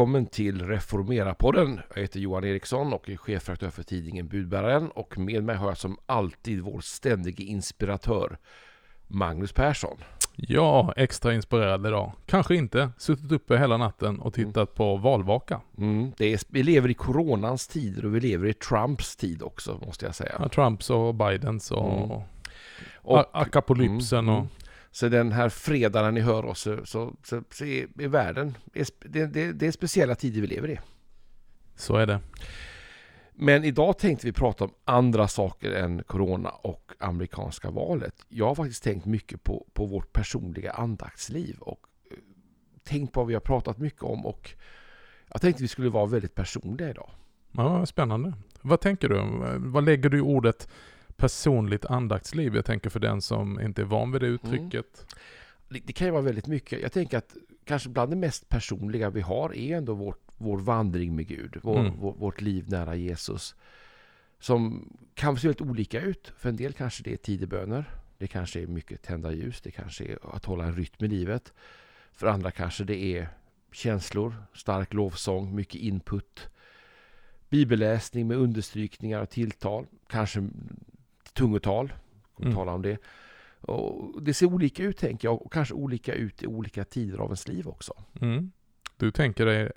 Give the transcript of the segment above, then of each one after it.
Välkommen till Reformera-podden. Jag heter Johan Eriksson och är chefredaktör för tidningen Budbäraren och med mig har jag som alltid vår ständige inspiratör Magnus Persson. Ja, extra inspirerad idag. Kanske inte. Suttit uppe hela natten och tittat mm. på valvaka. Mm, det är, vi lever i coronans tider och vi lever i Trumps tid också, måste jag säga. Ja, Trumps och Bidens och, mm. och akapolypsen mm, och... Så den här fredagen ni hör oss så, så, så, så är, är världen, det, det, det är speciella tider vi lever i. Så är det. Men idag tänkte vi prata om andra saker än corona och amerikanska valet. Jag har faktiskt tänkt mycket på, på vårt personliga andaktsliv och eh, tänkt på vad vi har pratat mycket om och jag tänkte vi skulle vara väldigt personliga idag. Ja, spännande. Vad tänker du? Vad lägger du i ordet personligt andaktsliv? Jag tänker för den som inte är van vid det uttrycket. Mm. Det, det, kan ju vara väldigt mycket. Jag tänker att kanske bland det mest personliga vi har är ändå vårt, vår vandring med Gud, vår, mm. vår, vårt liv nära Jesus. Som kan se väldigt olika ut. För en del kanske det är tideböner. Det kanske är mycket tända ljus. Det kanske är att hålla en rytm i livet. För andra kanske det är känslor, stark lovsång, mycket input. Bibelläsning med understrykningar och tilltal. Kanske tungotal. Mm. Tala om det. Och det ser olika ut tänker jag och kanske olika ut i olika tider av ens liv också. Mm. Du tänker dig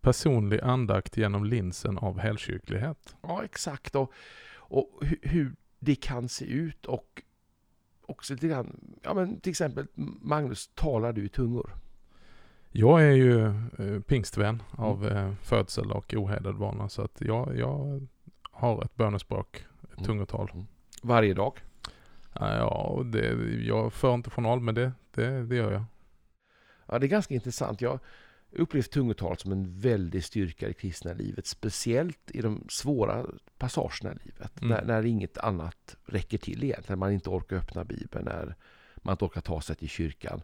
personlig andakt genom linsen av helkyrklighet? Ja, exakt. Och, och hur, hur det kan se ut och också lite grann, ja men till exempel Magnus, talar du i tungor? Jag är ju eh, pingstvän mm. av eh, födsel och ohejdad vana så att jag, jag har ett bönespråk, ett mm. tungotal. Mm. Varje dag? Ja, det, jag för inte journal men det, det, det gör jag. Ja, det är ganska intressant. Jag upplevt tungotalet som en väldig styrka i kristna livet. Speciellt i de svåra passagerna i livet. Mm. När, när inget annat räcker till egentligen. När man inte orkar öppna Bibeln. När man inte orkar ta sig till kyrkan.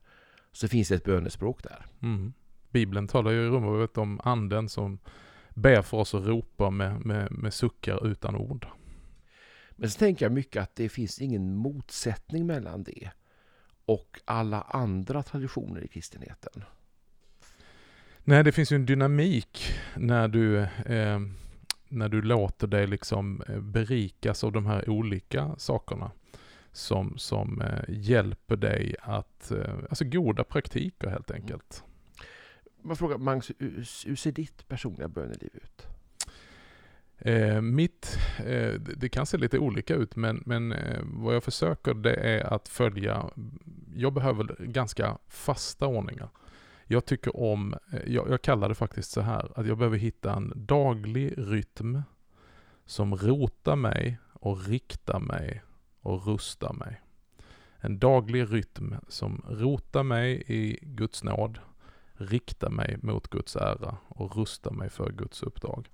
Så finns det ett bönespråk där. Mm. Bibeln talar ju i Romarbrevet om anden som ber för oss och ropar med, med, med suckar utan ord. Men så tänker jag mycket att det finns ingen motsättning mellan det och alla andra traditioner i kristenheten. Nej, det finns ju en dynamik när du, eh, när du låter dig liksom eh, berikas av de här olika sakerna som, som eh, hjälper dig att, eh, alltså goda praktiker helt enkelt. Man frågar Magnus, hur ser ditt personliga böneliv ut? Eh, mitt, eh, det kan se lite olika ut men, men eh, vad jag försöker det är att följa, jag behöver ganska fasta ordningar. Jag tycker om, eh, jag, jag, kallar det faktiskt så här, att jag behöver hitta en daglig rytm som rotar mig och riktar mig och rustar mig. En daglig rytm som rotar mig i Guds nåd, riktar mig mot Guds ära och rustar mig för Guds uppdrag.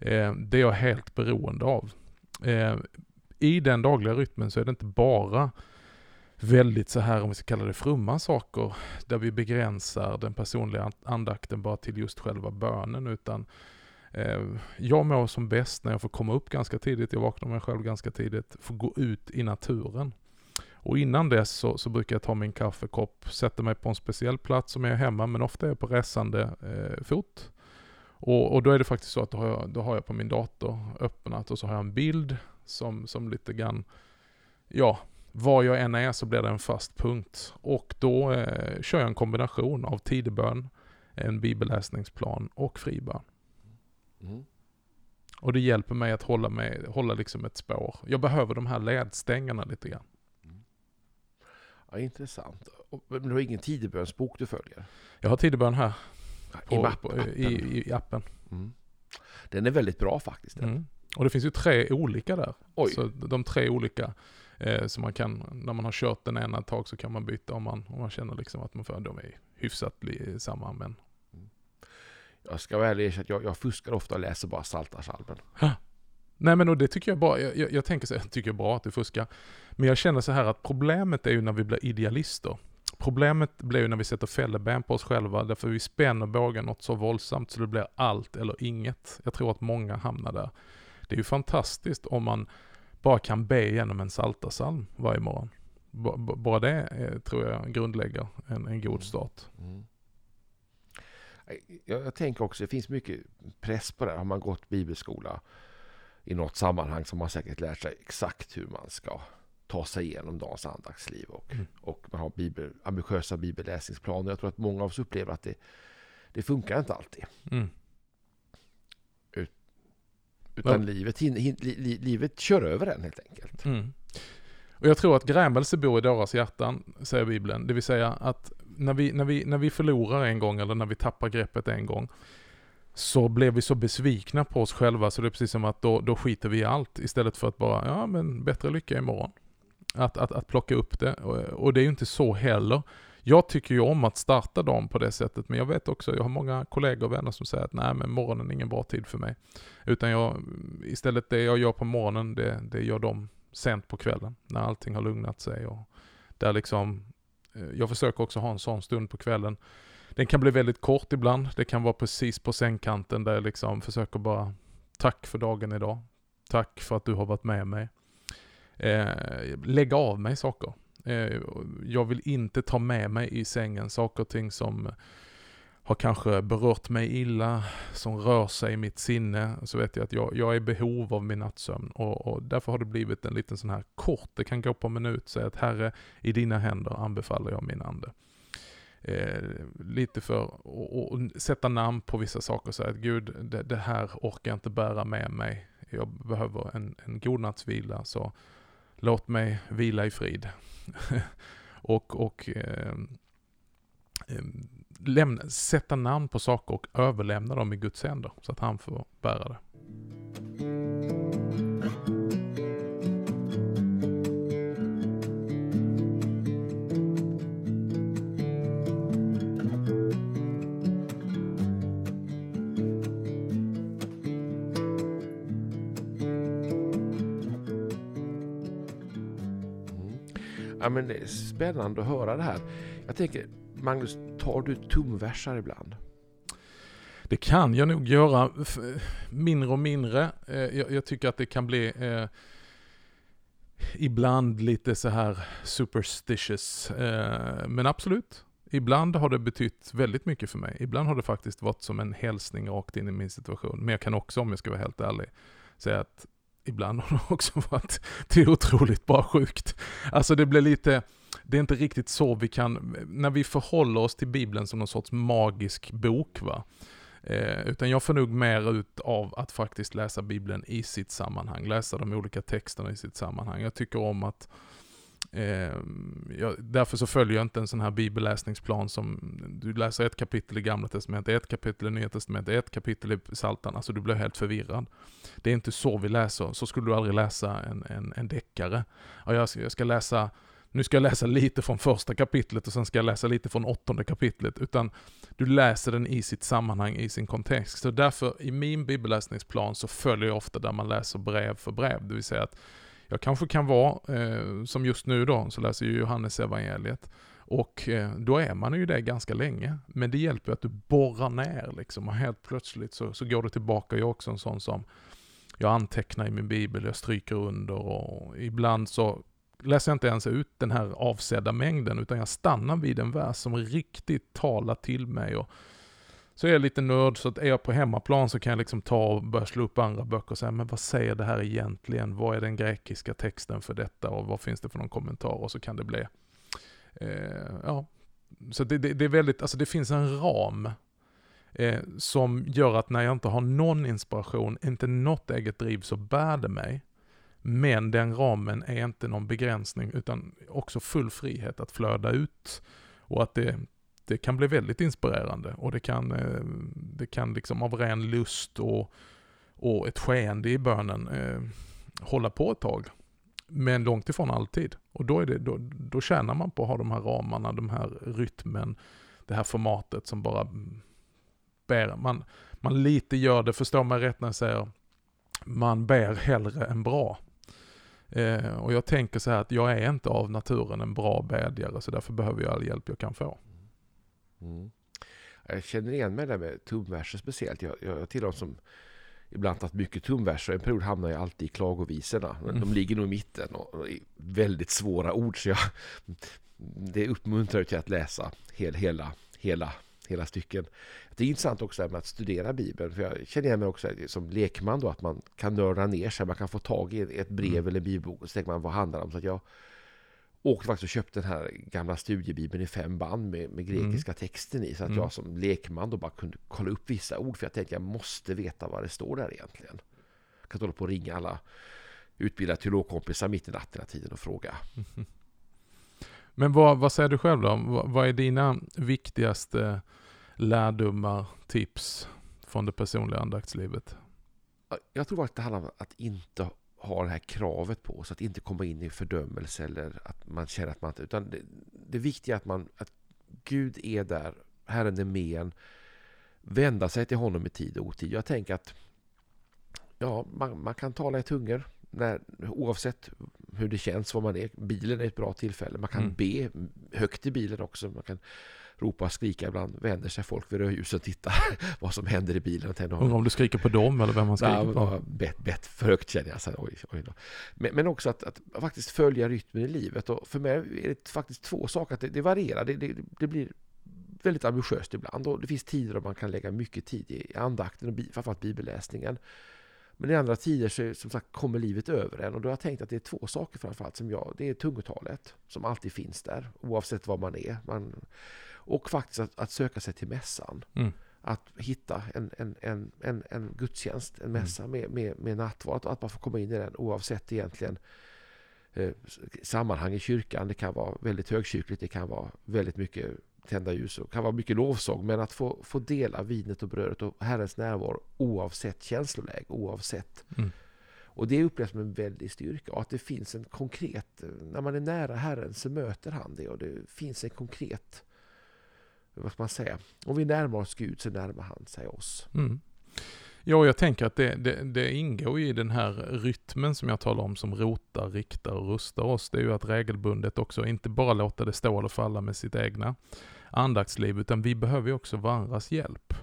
Eh, det är jag helt beroende av. Eh, I den dagliga rytmen så är det inte bara väldigt så här, om vi ska kalla det frumma saker, där vi begränsar den personliga andakten bara till just själva bönen, utan eh, jag mår som bäst när jag får komma upp ganska tidigt, jag vaknar mig själv ganska tidigt, får gå ut i naturen. Och innan dess så, så brukar jag ta min kaffekopp, sätta mig på en speciell plats som jag är hemma, men ofta är jag på resande eh, fot. Och, och, då är det faktiskt så att då har, jag, då har jag på min dator öppnat och så har jag en bild som, som lite grann, ja, var jag än är så blir det en fast punkt. Och då eh, kör jag en kombination av tidebön, en bibelläsningsplan och fribön. Mm. Och det hjälper mig att hålla, mig, hålla liksom ett spår. Jag behöver de här ledstängerna lite grann. Mm. Ja, intressant. Men du har ingen tidebönsbok du följer? Jag har tidebön här. På, I, på, i, i, appen. Mm. Den är väldigt bra faktiskt. Mm. Och det finns ju tre olika där. Oj. Så de tre olika Eh, så man kan, när man har kört den ena ett tag så kan man byta om man, om man känner liksom att man får, de är hyfsat samma men. Mm. Jag ska väl erkänna att jag, jag fuskar ofta och läser bara Psaltarpsalmen. Nej men och det tycker jag bra, jag, jag, jag tänker så, jag tycker bra att du fuskar. Men jag känner så här att problemet är ju när vi blir idealister. Problemet blir ju när vi sätter fälleben på oss själva, därför vi spänner bågen något så våldsamt så det blir allt eller inget. Jag tror att många hamnar där. Det är ju fantastiskt om man bara kan be genom en psaltarpsalm varje morgon. B bara det är, tror jag grundlägger en, en god start. Mm. jag, jag tänker också, det finns mycket press på det. Har man gått bibelskola i något sammanhang så har man säkert lärt sig exakt hur man ska ta sig igenom dagens andaktsliv och, mm. och man har bibel, ambitiösa bibelläsningsplaner. Jag tror att många av oss upplever att det, det funkar inte alltid. Mm. Ut, utan ja. livet, hin, hin, li, livet kör över en helt enkelt. Mm. Och jag tror att grämelse bor i deras hjärtan, säger Bibeln. Det vill säga att när vi, när, vi, när vi förlorar en gång eller när vi tappar greppet en gång så blev vi så besvikna på oss själva så det är precis som att då, då skiter vi i allt istället för att bara, ja men bättre lycka imorgon. Att, att, att plocka upp det och, och det är ju inte så heller. Jag tycker ju om att starta dagen på det sättet, men jag vet också, jag har många kollegor och vänner som säger att nej men morgonen är ingen bra tid för mig. Utan jag, istället det jag gör på morgonen, det, det gör de sent på kvällen, när allting har lugnat sig och där liksom, eh, jag försöker också ha en sån stund på kvällen. Den kan bli väldigt kort ibland, det kan vara precis på sängkanten där jag liksom försöker bara, tack för dagen idag, tack för att du har varit med mig. Eh, lägga av mig saker. Eh, jag vill inte ta med mig i sängen saker och ting som har kanske berört mig illa, som rör sig i mitt sinne, så vet jag att jag, jag är i behov av min nattsömn. Och, och, därför har det blivit en liten sån här kort, det kan gå på en minut, säga att Herre, i dina händer anbefaller jag min ande. Eh, lite för att sätta namn på vissa saker säga att Gud, det, det, här orkar jag inte bära med mig. Jag behöver en, en god natts vila, så låt mig vila i frid. och och eh, eh, lämna, sätta namn på saker och överlämna dem i Guds händer så att han får bära det. Men det är spännande att höra det här. Jag tänker, Magnus, tar du tumversar ibland? Det kan jag nog göra mindre och mindre. Eh, jag, jag tycker att det kan bli eh, ibland lite så här superstitious. Eh, men absolut, ibland har det betytt väldigt mycket för mig. Ibland har det faktiskt varit som en hälsning rakt in i min situation. Men jag kan också, om jag ska vara helt ärlig, säga att ibland har det också varit till otroligt bara sjukt. Alltså det blir lite, det är inte riktigt så vi kan, när vi förhåller oss till Bibeln som någon sorts magisk bok va. Eh, utan jag får nog mer ut av att faktiskt läsa Bibeln i sitt sammanhang, läsa de olika texterna i sitt sammanhang. Jag tycker om att Eh, jag, därför så följer jag inte en sån här bibelläsningsplan som du läser ett kapitel i gamla testamentet, ett kapitel i nya testamentet, ett kapitel i psaltarna, alltså du blir helt förvirrad. Det är inte så vi läser, så skulle du aldrig läsa en, en, en deckare. Ja, jag, ska, jag ska läsa nu ska jag läsa lite från första kapitlet och sen ska jag läsa lite från åttonde kapitlet, utan du läser den i sitt sammanhang, i sin kontext. Så därför, i min bibelläsningsplan så följer jag ofta där man läser brev för brev, det vill säga att jag kanske kan vara, eh, som just nu då, så läser jag Johannes evangeliet och eh, då är man ju det ganska länge. Men det hjälper att du borrar ner liksom och helt plötsligt så, så går du tillbaka. Jag är också en sån som, jag antecknar i min bibel, jag stryker under och ibland så läser jag inte ens ut den här avsedda mängden utan jag stannar vid en vers som riktigt talar till mig och så är jag lite nörd, så att är jag på hemmaplan så kan jag liksom ta och börja slå upp andra böcker och säga, men vad säger det här egentligen? Vad är den grekiska texten för detta och vad finns det för någon kommentar? Och så kan det bli, eh, ja. Så det, det, det, är väldigt, alltså det finns en ram eh, som gör att när jag inte har någon inspiration, inte något eget driv, så bär det mig. Men den ramen är inte någon begränsning, utan också full frihet att flöda ut. Och att det det kan bli väldigt inspirerande och det kan, eh, det kan liksom av ren lust och, och ett skeende i bönen eh, hålla på ett tag. Men långt ifrån alltid. Och då, är det, då, då tjänar man på att ha de här ramarna, de här rytmen, det här formatet som bara bär. Man, man lite gör det, förstår man rätt när jag säger man bär hellre än bra. Eh, och jag tänker så här att jag är inte av naturen en bra bedjare så därför behöver jag all hjälp jag kan få. Mm. Jag känner igen mig där med tumverser speciellt. Jag, jag tillhör dem som ibland tagit mycket tumverser. En period hamnar jag alltid i klagovisorna. Mm. De ligger nog i mitten och är väldigt svåra ord. Så jag, det uppmuntrar till att läsa hel, hela, hela, hela stycken. Det är intressant också med att studera Bibeln, för jag känner igen mig också som lekman då, att man kan nörda ner sig, man kan få tag i ett brev mm. eller en bibelbok och så tänker man vad handlar det om? Så att jag åkte faktiskt och köpte den här gamla studiebibeln i fem band med, med grekiska mm. texten i, så att mm. jag som lekman då bara kunde kolla upp vissa ord, för jag tänkte jag måste veta vad det står där egentligen. Jag kan inte hålla på och ringa alla utbildade teologkompisar mitt i natten tiden och fråga. Mm. Men vad, vad säger du själv då? Vad, vad är dina viktigaste lärdomar, tips från det personliga andaktslivet? Jag tror att det handlar om att inte ha det här kravet på sig, att inte komma in i fördömelse eller att man känner att man inte... Utan det, det viktiga är att, man, att Gud är där, Herren är med en, vända sig till honom i tid och otid. Jag tänker att ja, man, man kan tala i tungor, när, oavsett hur det känns, var man är. Bilen är ett bra tillfälle. Man kan mm. be högt i bilen också. Man kan ropa och skrika. Ibland vänder sig folk vid rödljuset och tittar vad som händer i bilen. Undrar om du skriker på dem eller vem man skriker ja, på? Bett, bett för högt känner jag. Så, oj, oj men, men, också att, att, faktiskt följa rytmen i livet. Och för mig är det faktiskt två saker. Att det, det varierar. Det, det, det blir väldigt ambitiöst ibland. Och det finns tider då man kan lägga mycket tid i andakten och framförallt bibelläsningen. Men i andra tider så som sagt, kommer livet över en och då har jag tänkt att det är två saker framförallt som jag, det är tungotalet som alltid finns där oavsett var man är. Man, och faktiskt att, att söka sig till mässan. Mm. Att hitta en, en, en, en, en gudstjänst, en mässa mm. med, med, med nattvard. Att man får komma in i den oavsett egentligen eh, sammanhang i kyrkan. Det kan vara väldigt högkyrkligt, det kan vara väldigt mycket tända ljus och kan vara mycket lovsång. Men att få, få dela vinet och brödet och Herrens närvaro oavsett känsloläge, oavsett. Mm. Och det upplevs som en väldig styrka. Och att det finns en konkret, när man är nära Herren så möter han det och det finns en konkret, vad ska man säga, om vi närmar oss Gud så närmar han sig oss. Mm. Ja, jag tänker att det, det, det, ingår i den här rytmen som jag talar om som rotar, riktar och rustar oss. Det är ju att regelbundet också inte bara låta det stå eller falla med sitt egna andaktsliv, utan vi behöver ju också varandras hjälp.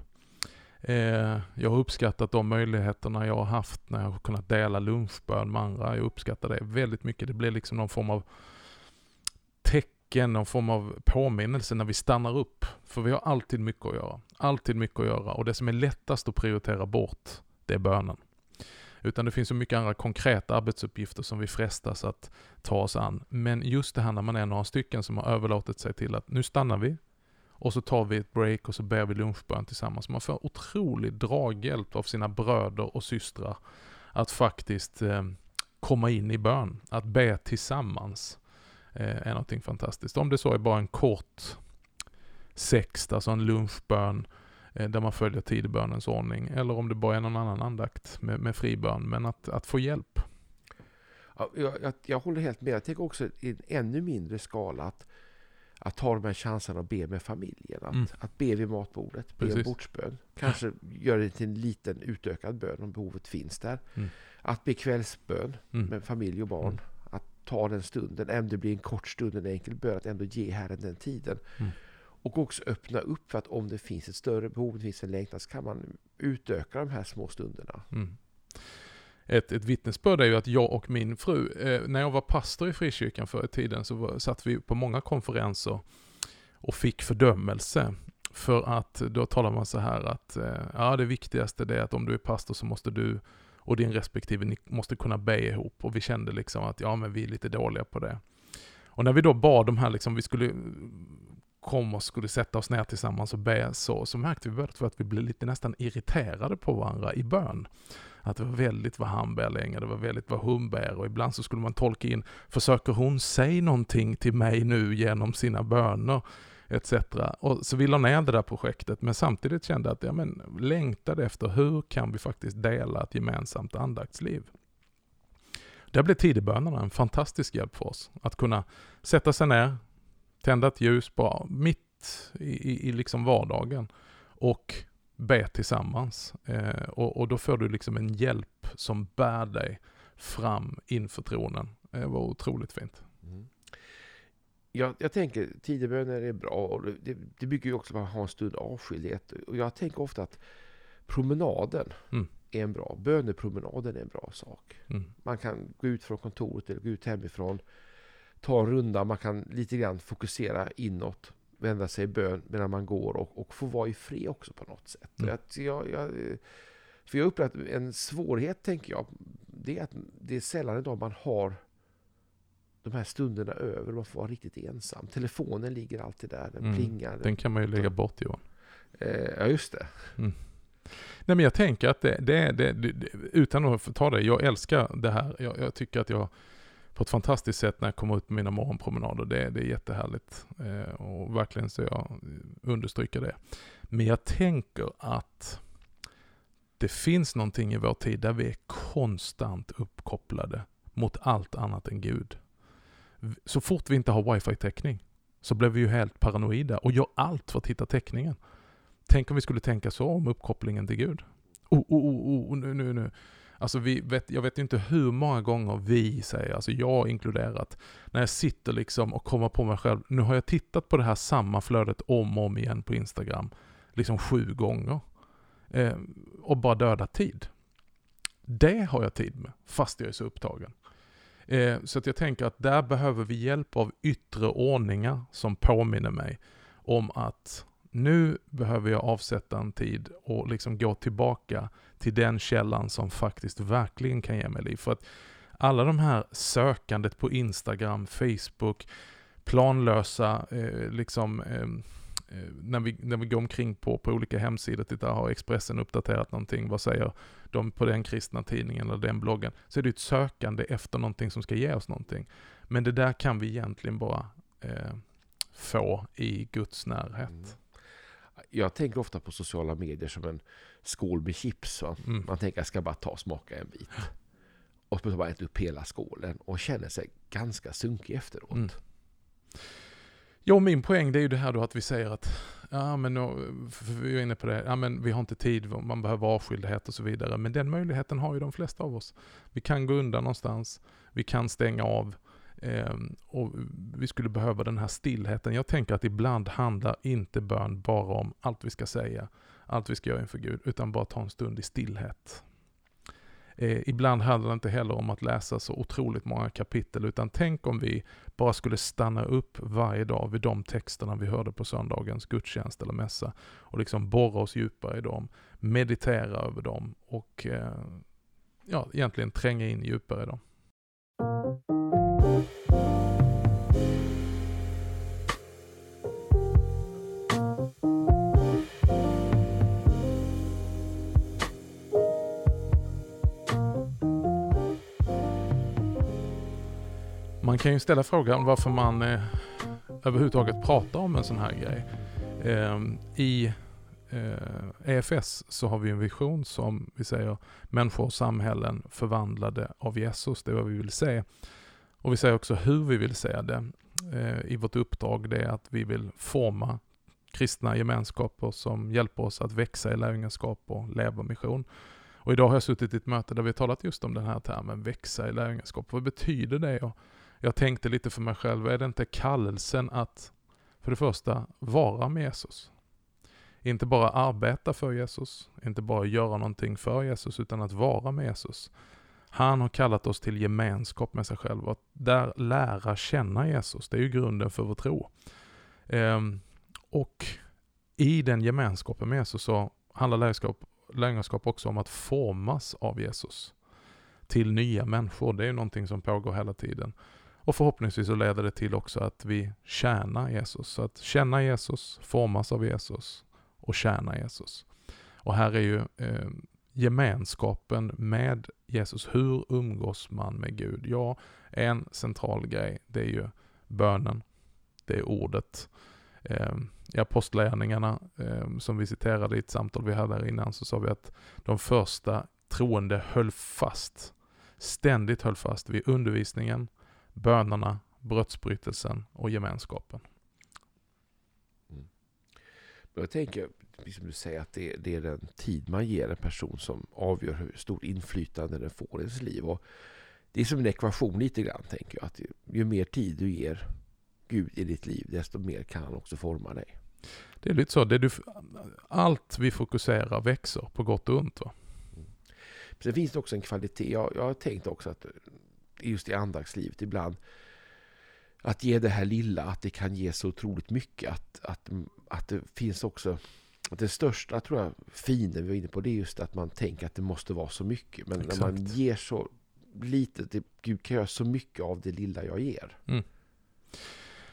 Eh, jag har uppskattat de möjligheterna jag har haft när jag har kunnat dela lunchbön med andra. Jag uppskattar det väldigt mycket. Det blir liksom någon form av tecken, någon form av påminnelse när vi stannar upp. För vi har alltid mycket att göra. Alltid mycket att göra. Och det som är lättast att prioritera bort, det är bönen. Utan det finns så mycket andra konkreta arbetsuppgifter som vi frestas att ta oss an. Men just det här när man är några stycken som har överlåtit sig till att nu stannar vi, och så tar vi ett break och så ber vi lunchbön tillsammans. Man får otrolig draghjälp av sina bröder och systrar att faktiskt eh, komma in i bön. Att be tillsammans eh, är någonting fantastiskt. Om det så är bara en kort sext, alltså en lunchbön eh, där man följer tidbönens ordning. Eller om det bara är någon annan andakt med, med fribön. Men att, att få hjälp. Ja, jag, jag, håller helt med. Jag tänker också i en ännu mindre skala att att ta de här chanserna och be med familjen. Att, mm. att be vid matbordet, be Precis. bordsbön. Kanske göra det till en liten utökad bön om behovet finns där. Mm. Att be kvällsbön mm. med familj och barn. Ta den stunden, även om det blir en kort stund, en enkel bön, att ändå ge Herren den tiden. Mm. Och också öppna upp för att om det finns ett större behov, det finns en längtan, så kan man utöka de här små stunderna. Mm ett, ett vittnesbörd är ju att jag och min fru, eh, när jag var pastor i frikyrkan förr i tiden så var, satt vi på många konferenser och fick fördömelse. För att då talar man så här att eh, ja, det viktigaste är att om du är pastor så måste du och din respektive, ni måste kunna be ihop. Och vi kände liksom att ja, men vi är lite dåliga på det. Och när vi då bad de här, liksom, vi skulle komma och skulle sätta oss ner tillsammans och be så, så märkte vi båda att vi blev lite nästan irriterade på varandra i bön. Att det var väldigt vad han ber länge, det var väldigt vad hon ber och ibland så skulle man tolka in, försöker hon säga någonting till mig nu genom sina böner? Etc. Och så vi la ner det där projektet, men samtidigt kände att, ja men längtade efter hur kan vi faktiskt dela ett gemensamt andaktsliv? Där blev tidebönerna en fantastisk hjälp för oss. Att kunna sätta sig ner, tända ett ljus på, mitt i, i, i liksom vardagen och be tillsammans. Eh, och, och, då får du liksom en hjälp som bär dig fram inför tronen. Det var otroligt fint. Jag, jag tänker tideböner är bra och det, det bygger ju också på att ha en stund avskildhet. Och jag tänker ofta att promenaden mm. är en bra, bönepromenaden är en bra sak. Mm. Man kan gå ut från kontoret eller gå ut hemifrån, ta en runda, man kan lite grann fokusera inåt vända sig i bön medan man går och, och få vara i fred också på något sätt. Mm. Att jag, jag, för jag har upplevt en svårighet, tänker jag, det är att det är sällan idag man har de här stunderna över, man får vara riktigt ensam. Telefonen ligger alltid där, den Mm. plingar. Den kan man ju lägga bort Johan. Eh, ja, just det. Nej men jag tänker att det, det, det, det, utan att ta det, jag älskar det här. Jag, jag tycker att jag på ett fantastiskt sätt när jag kommer ut på mina morgonpromenader, det, det är jättehärligt. Eh, och verkligen så jag understryker det. Men jag tänker att det finns någonting i vår tid där vi är konstant uppkopplade mot allt annat än Gud. Så fort vi inte har wifi-täckning så blir vi ju helt paranoida och gör allt för att hitta täckningen. Tänk om vi skulle tänka så om uppkopplingen till Gud. Oh, oh, oh, oh nu, nu, nu. Alltså vi vet, jag vet inte hur många gånger vi säger, alltså jag inkluderat, när jag sitter liksom och kommer på mig själv, nu har jag tittat på det här samma flödet om och om igen på Instagram, liksom sju gånger. Eh, och bara dödat tid. Det har jag tid med, fast jag är så upptagen. Eh, så att jag tänker att där behöver vi hjälp av yttre ordningar som påminner mig om att nu behöver jag avsätta en tid och liksom gå tillbaka till den källan som faktiskt verkligen kan ge mig liv. För att alla de här sökandet på Instagram, Facebook, planlösa, eh, liksom, eh, när, vi, när vi går omkring på, på olika hemsidor, titta har Expressen uppdaterat någonting, vad säger de på den kristna tidningen eller den bloggen, så är det ett sökande efter någonting som ska ge oss någonting. Men det där kan vi egentligen bara eh, få i Guds närhet. Mm. Jag tänker ofta på sociala medier som en skål med chips. Mm. Man tänker jag ska bara ta och smaka en bit. Och så bara äta upp hela skålen och känner sig ganska sunkig efteråt. Mm. Jo, min poäng det är ju det här då att vi säger att, ja men vi är inne på det, ja men vi har inte tid, man behöver avskildhet och så vidare. Men den möjligheten har ju de flesta av oss. Vi kan gå undan någonstans, vi kan stänga av eh, och vi skulle behöva den här stillheten. Jag tänker att ibland handlar inte bön bara om allt vi ska säga, allt vi ska göra inför Gud, utan bara ta en stund i stillhet. Eh, ibland handlar det inte heller om att läsa så otroligt många kapitel, utan tänk om vi bara skulle stanna upp varje dag vid de texterna vi hörde på söndagens gudstjänst eller mässa och liksom borra oss djupare i dem, meditera över dem och eh, ja, egentligen tränga in djupare i dem. Man kan ju ställa frågan varför man eh, överhuvudtaget pratar om en sån här grej. Eh, I eh, EFS så har vi en vision som vi säger människor och samhällen förvandlade av Jesus. Det är vad vi vill se. Och vi säger också hur vi vill se det. Eh, I vårt uppdrag det är att vi vill forma kristna gemenskaper som hjälper oss att växa i lärjungaskap och leva mission. Och idag har jag suttit i ett möte där vi har talat just om den här termen växa i lärjungaskap. Vad betyder det? Och jag tänkte lite för mig själv, är det inte kallelsen att för det första vara med Jesus? Inte bara arbeta för Jesus, inte bara göra någonting för Jesus, utan att vara med Jesus. Han har kallat oss till gemenskap med sig själv och att där lära känna Jesus, det är ju grunden för vår tro. Ehm, och i den gemenskapen med Jesus så handlar lärjungaskap, lärjungaskap också om att formas av Jesus till nya människor. Det är ju någonting som pågår hela tiden. Och förhoppningsvis så leder det till också att vi tjänar Jesus. Så att känna Jesus, formas av Jesus och tjäna Jesus. Och här är ju eh, gemenskapen med Jesus. Hur umgås man med Gud? Ja, en central grej, det är ju bönen. Det är ordet. Eh, I Apostlagärningarna, eh, som vi citerade i ett samtal vi hade här innan, så sa vi att de första troende höll fast, ständigt höll fast vid undervisningen, bönerna, brödsbrytelsen och gemenskapen. Men jag tänker, precis som du säger, att det, det är den tid man ger en person som avgör hur stort inflytande den får i ens liv. Och det är som en ekvation lite grann, tänker jag. Att ju, ju mer tid du ger Gud i ditt liv, desto mer kan han också forma dig. Det är lite så, det du, allt vi fokuserar växer på gott och ont. Va? Sen finns det också en kvalitet. Jag, jag har tänkt också att just i andaktslivet ibland att ge det här lilla, att det kan ge så otroligt mycket. Att, att, att det finns också att det största tror jag fienden vi var inne på det är just att man tänker att det måste vara så mycket. Men Exakt. när man ger så lite, det, Gud kan göra så mycket av det lilla jag ger. Mm.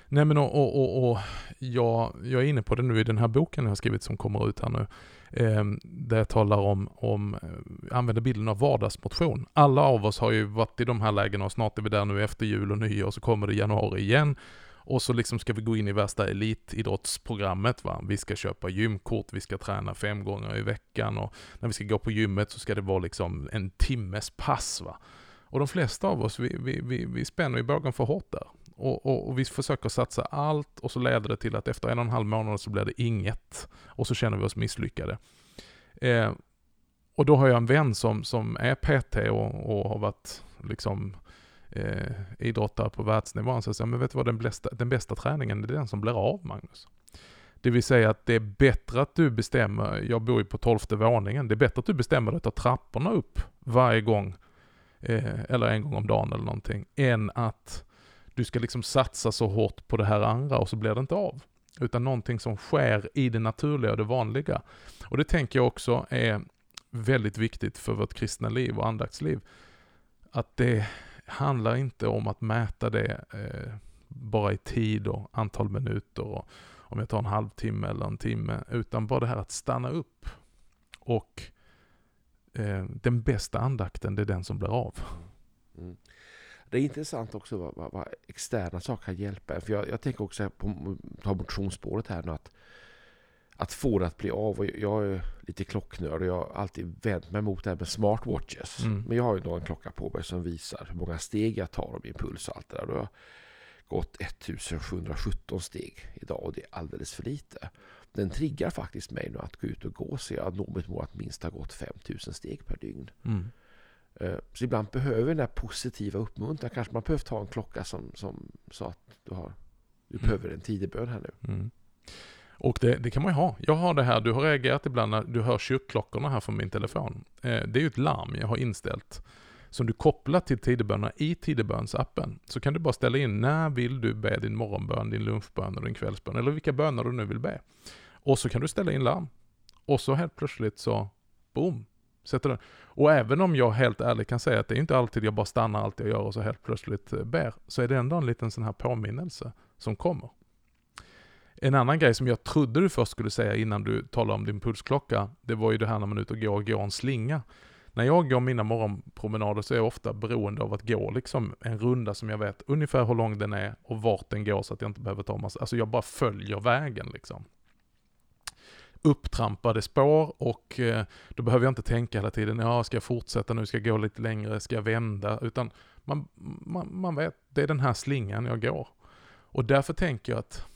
Nej men och, och, och, och jag, jag är inne på det nu i den här boken jag har skrivit som kommer ut här nu. Eh, där jag talar om, om, eh, använder bilden av vardagsmotion. Alla av oss har ju varit i de här lägena och snart är vi där nu efter jul och nyår så kommer det januari igen. Och så liksom ska vi gå in i värsta elitidrottsprogrammet va. Vi ska köpa gymkort, vi ska träna fem gånger i veckan och när vi ska gå på gymmet så ska det vara liksom en timmes pass va. Och de flesta av oss, vi, vi, vi, vi spänner ju bågen för hårt där. Och, och, och, vi försöker satsa allt och så leder det till att efter en och en halv månad så blir det inget. Och så känner vi oss misslyckade. Eh, och då har jag en vän som, som är PT och, och har varit liksom eh, idrottare på världsnivå. Han säger, men vet du vad, den bästa, den bästa träningen är den som blir av, Magnus. Det vill säga att det är bättre att du bestämmer, jag bor ju på tolfte våningen, det är bättre att du bestämmer dig att ta trapporna upp varje gång, eh, eller en gång om dagen eller någonting, än att du ska liksom satsa så hårt på det här andra och så blir det inte av. Utan någonting som sker i det naturliga och det vanliga. Och det tänker jag också är väldigt viktigt för vårt kristna liv och andaktsliv. Att det handlar inte om att mäta det eh, bara i tid och antal minuter och om jag tar en halvtimme eller en timme, utan bara det här att stanna upp. Och eh, den bästa andakten, det är den som blir av. Mm. mm. Det är intressant också vad, vad, vad externa saker kan hjälpa För jag, jag tänker också på ta motionsspåret här nu att, att få det att bli av. Och jag är lite klocknörd och jag har alltid vänt mig mot det här med smartwatches. Mm. Men jag har ju då en klocka på mig som visar hur många steg jag tar och min puls och allt det där. Jag har gått 1717 steg idag och det är alldeles för lite. Den triggar faktiskt mig nu att gå ut och gå så jag når mitt mål att minst ha gått 5000 steg per dygn. Mm. Eh, så ibland behöver den där positiva uppmuntran. Kanske man behöver ta en klocka som, som sa att du, har, du mm. behöver en tidig bön här nu. Mm. Och det, det, kan man ju ha. Jag har det här, du har reagerat ibland när du hör kyrkklockorna här från min telefon. Eh, det är ju ett larm jag har inställt som du kopplar till tidebönerna i tidebönsappen. Så kan du bara ställa in när vill du be din morgonbön, din lunchbön och din kvällsbön eller vilka böner du nu vill be. Och så kan du ställa in larm. Och så helt plötsligt så, boom, sätter den. Och även om jag helt ärligt kan säga att det är inte alltid jag bara stannar allt jag gör och så helt plötsligt eh, ber, så är det ändå en liten sån här påminnelse som kommer. En annan grej som jag trodde du först skulle säga innan du talade om din pulsklocka, det var ju det här när man är ute och går och går en slinga. När jag går mina morgonpromenader så är jag ofta beroende av att gå liksom en runda som jag vet ungefär hur lång den är och vart den går så att jag inte behöver ta massa, alltså jag bara följer vägen liksom upptrampade spår och eh, då behöver jag inte tänka hela tiden, ja ska jag fortsätta nu, ska jag gå lite längre, ska jag vända, utan man, man, man vet, det är den här slingan jag går. Och därför tänker jag att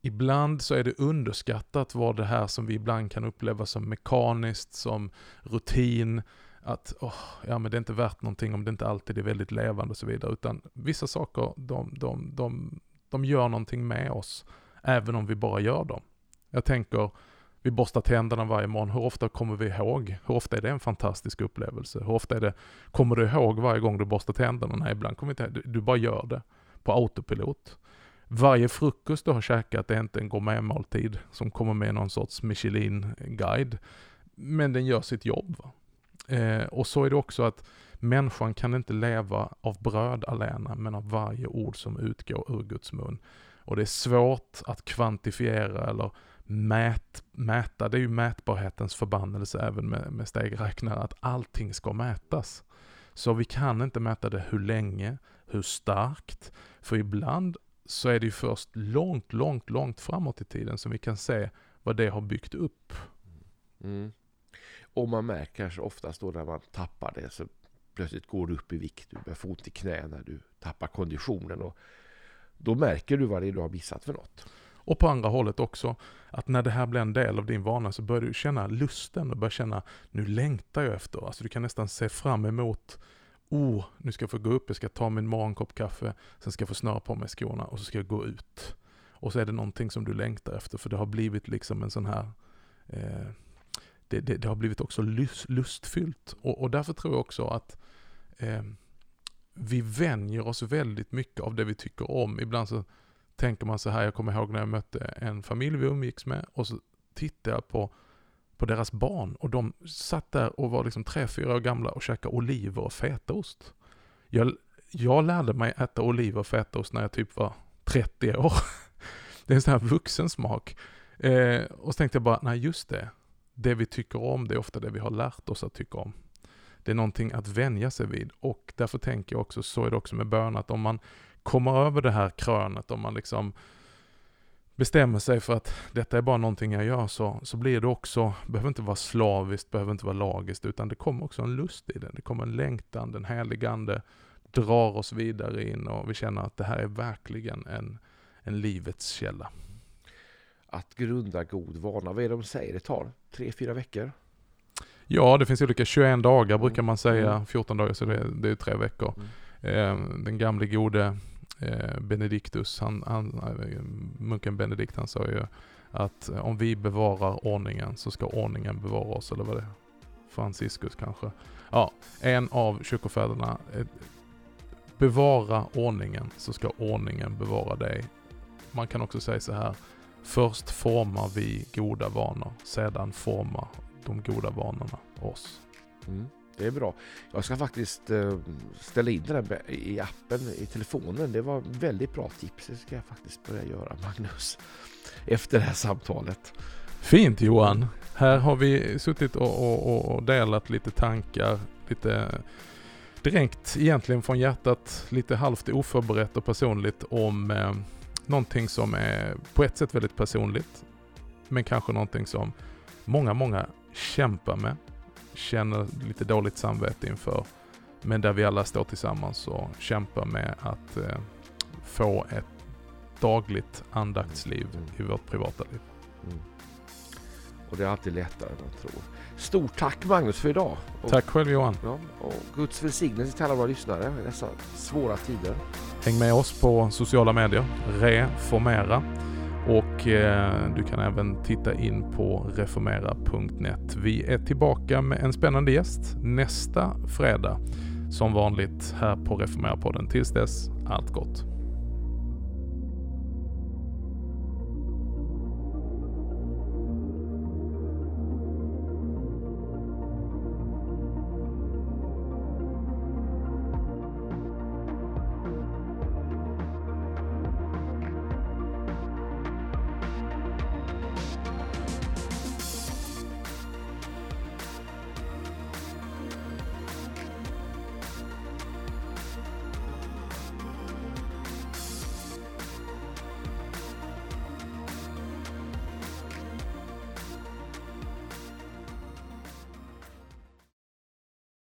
ibland så är det underskattat vad det här som vi ibland kan uppleva som mekaniskt, som rutin, att oh, ja, men det är inte värt någonting om det inte alltid är väldigt levande och så vidare, utan vissa saker, de, de, de, de gör någonting med oss, även om vi bara gör dem. Jag tänker, vi borstar tänderna varje morgon. Hur ofta kommer vi ihåg? Hur ofta är det en fantastisk upplevelse? Hur ofta är det, kommer du ihåg varje gång du borstar tänderna? Nej, ibland kommer inte du, du bara gör det på autopilot. Varje frukost du har käkat är inte en gourmetmåltid som kommer med någon sorts Michelin-guide. Men den gör sitt jobb. Eh, och så är det också att människan kan inte leva av bröd alena, men av varje ord som utgår ur Guds mun. Och det är svårt att kvantifiera eller mät, mäta, det är ju mätbarhetens förbannelse även med, med stegräknare, att allting ska mätas. Så vi kan inte mäta det hur länge, hur starkt, för ibland så är det ju först långt, långt, långt framåt i tiden som vi kan se vad det har byggt upp. Mm. Och man märker kanske oftast då när man tappar det så plötsligt går du upp i vikt, du börjar få ont i knäna, du tappar konditionen och då märker du vad det är du har missat för något. Och på andra hållet också, att när det här blir en del av din vana så börjar du känna lusten och börjar känna, nu längtar jag efter. Alltså du kan nästan se fram emot, oh, nu ska jag få gå upp, jag ska ta min morgonkopp kaffe, sen ska jag få snöra på mig skorna och så ska jag gå ut. Och så är det någonting som du längtar efter, för det har blivit liksom en sån här, eh, det, det, det, har blivit också lust, lustfyllt. Och, och, därför tror jag också att eh, vi vänjer oss väldigt mycket av det vi tycker om. Ibland så tänker man så här, jag kommer ihåg när jag mötte en familj vi umgicks med och så tittade jag på, på deras barn och de satt där och var liksom tre, fyra år gamla och käkade oliver och fetaost. Jag, jag lärde mig äta oliver och fetaost när jag typ var 30 år. Det är en sån här vuxensmak. Eh, och så tänkte jag bara, nej just det. Det vi tycker om, det är ofta det vi har lärt oss att tycka om. Det är någonting att vänja sig vid och därför tänker jag också, så är det också med bön, att om man kommer över det här krönet, om man liksom bestämmer sig för att detta är bara någonting jag gör så, så blir det också, behöver inte vara slaviskt, behöver inte vara lagiskt, utan det kommer också en lust i det. Det kommer en längtan, den heligande drar oss vidare in och vi känner att det här är verkligen en, en livets källa. Att grunda god vana, vad är det de säger det tar? Tre, fyra veckor? Ja, det finns olika, 21 dagar brukar man säga, 14 mm. dagar så det, det är tre veckor. Mm. Eh, den gamle gode Eh, Benediktus, han, han, munken Benedikt, han sa ju att om vi bevarar ordningen så ska ordningen bevara oss, eller vad det är? Franciscus kanske. Ja, en av kyrkofäderna. Eh, bevara ordningen så ska ordningen bevara dig. Man kan också säga så här. Först formar vi goda vanor, sedan formar de goda vanorna oss. Mm. Det är bra. Jag ska faktiskt eh, ställa in den i appen i telefonen. Det var väldigt bra tips. Det ska jag faktiskt börja göra, Magnus. Efter det här samtalet. Fint Johan. Här har vi suttit och, och, och delat lite tankar, lite direkt egentligen från hjärtat, lite halvt oförberett och personligt om eh, någonting som är på ett sätt väldigt personligt, men kanske någonting som många, många kämpar med känner lite dåligt samvete inför. Men där vi alla står tillsammans och kämpar med att eh, få ett dagligt andaktsliv mm. i vårt privata liv. Mm. Och det är alltid lättare än man tror. Stort tack Magnus för idag. Och, tack själv Johan. Ja, och Guds välsignelse till alla våra lyssnare i dessa svåra tider. Häng med oss på sociala medier, reformera. Och eh, du kan även titta in på reformera.net. Vi är tillbaka med en spännande gäst nästa fredag. Som vanligt här på Reformera-podden. Tills dess, allt gott.